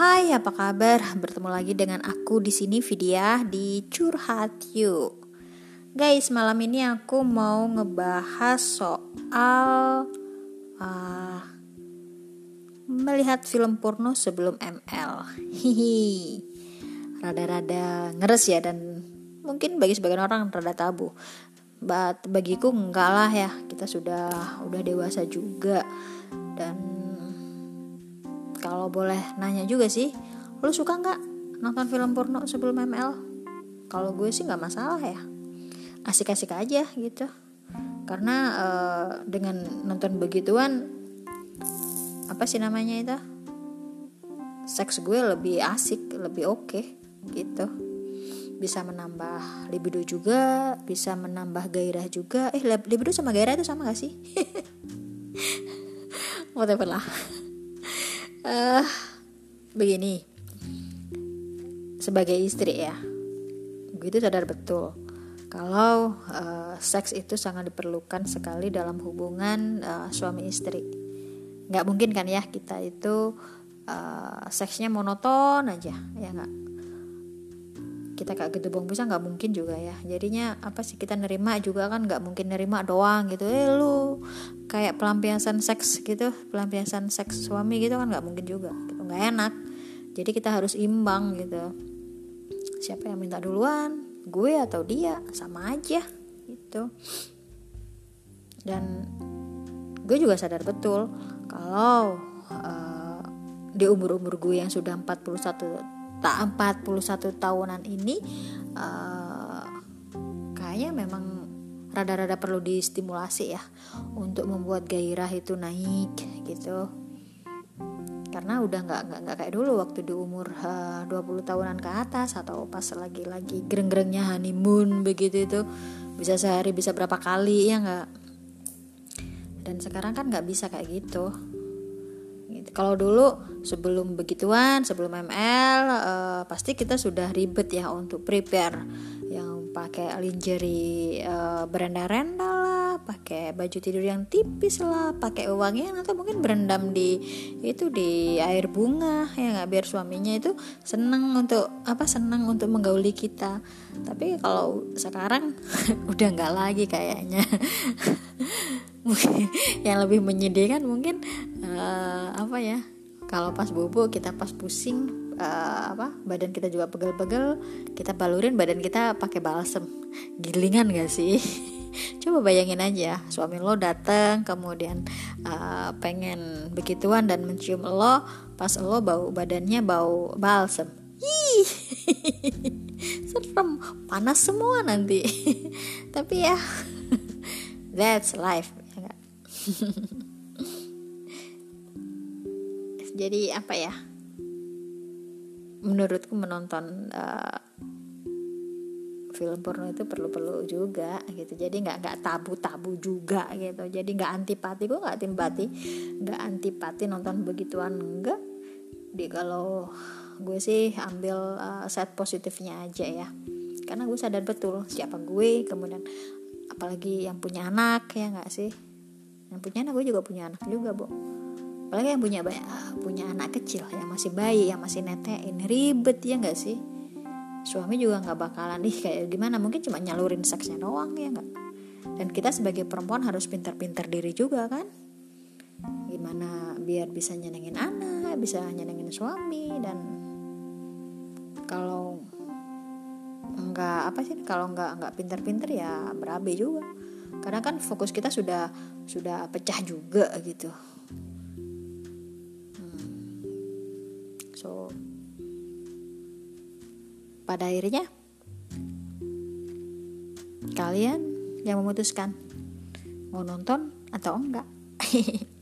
Hai, apa kabar? Bertemu lagi dengan aku di sini Vidya di Curhat You. Guys, malam ini aku mau ngebahas soal uh, melihat film porno sebelum ML. Hihi. Rada-rada ngeres ya dan mungkin bagi sebagian orang rada tabu. But bagiku enggak lah ya. Kita sudah udah dewasa juga dan boleh nanya juga sih lu suka nggak nonton film porno sebelum ML kalau gue sih nggak masalah ya. Asik-asik aja gitu. Karena uh, dengan nonton begituan apa sih namanya itu? Seks gue lebih asik lebih oke okay, gitu. Bisa menambah libido juga bisa menambah gairah juga. Eh libido sama gairah itu sama gak sih? Whatever lah uh, begini. Sebagai istri ya gue itu sadar betul kalau uh, seks itu sangat diperlukan sekali dalam hubungan uh, suami istri. Nggak mungkin kan ya kita itu uh, seksnya monoton aja ya nggak kita kayak gitu bong bisa nggak mungkin juga ya. Jadinya apa sih kita nerima juga kan nggak mungkin nerima doang gitu. Eh lu kayak pelampiasan seks gitu pelampiasan seks suami gitu kan nggak mungkin juga gitu nggak enak. Jadi kita harus imbang gitu. Siapa yang minta duluan gue atau dia sama aja gitu. Dan gue juga sadar betul kalau uh, di umur-umur gue yang sudah 41 tak 41 tahunan ini uh, kayaknya memang rada-rada perlu distimulasi ya untuk membuat gairah itu naik gitu karena udah nggak nggak nggak kayak dulu waktu di umur uh, 20 tahunan ke atas atau pas lagi-lagi gereng-gerengnya honeymoon begitu itu bisa sehari bisa berapa kali ya nggak dan sekarang kan nggak bisa kayak gitu. Kalau dulu sebelum begituan, sebelum ML, uh, eh, pasti kita sudah ribet ya untuk prepare yang pakai lingerie uh, berenda-renda lah, pakai baju tidur yang tipis lah, pakai uangnya atau mungkin berendam di itu di air bunga ya nggak biar suaminya itu seneng untuk apa seneng untuk menggauli kita. Tapi kalau sekarang udah nggak lagi kayaknya. mungkin yang lebih menyedihkan mungkin uh, apa ya? Kalau pas bobo kita pas pusing uh, apa? Badan kita juga pegel-pegel kita balurin badan kita pakai balsem. Gilingan gak sih? Coba bayangin aja suami lo dateng kemudian uh, pengen begituan dan mencium lo pas lo bau badannya bau balsem. Ih, serem. Panas semua nanti. Tapi ya that's life jadi apa ya? Menurutku menonton uh, film porno itu perlu-perlu juga gitu. Jadi nggak nggak tabu-tabu juga gitu. Jadi nggak antipati. Gue nggak antipati nggak antipati nonton begituan enggak. Di kalau gue sih ambil uh, set positifnya aja ya. Karena gue sadar betul siapa gue kemudian apalagi yang punya anak ya nggak sih? Yang punya anak gue juga punya anak juga bu apalagi yang punya punya anak kecil yang masih bayi yang masih netein. Ribet ya nggak sih? Suami juga nggak bakalan ih kayak gimana? Mungkin cuma nyalurin seksnya doang ya nggak? Dan kita sebagai perempuan harus pintar-pintar diri juga kan? Gimana biar bisa nyenengin anak bisa nyenengin suami dan kalau nggak apa sih kalau nggak nggak pintar-pintar ya berabe juga. Karena kan fokus kita sudah sudah pecah juga gitu so pada akhirnya kalian yang memutuskan mau nonton atau enggak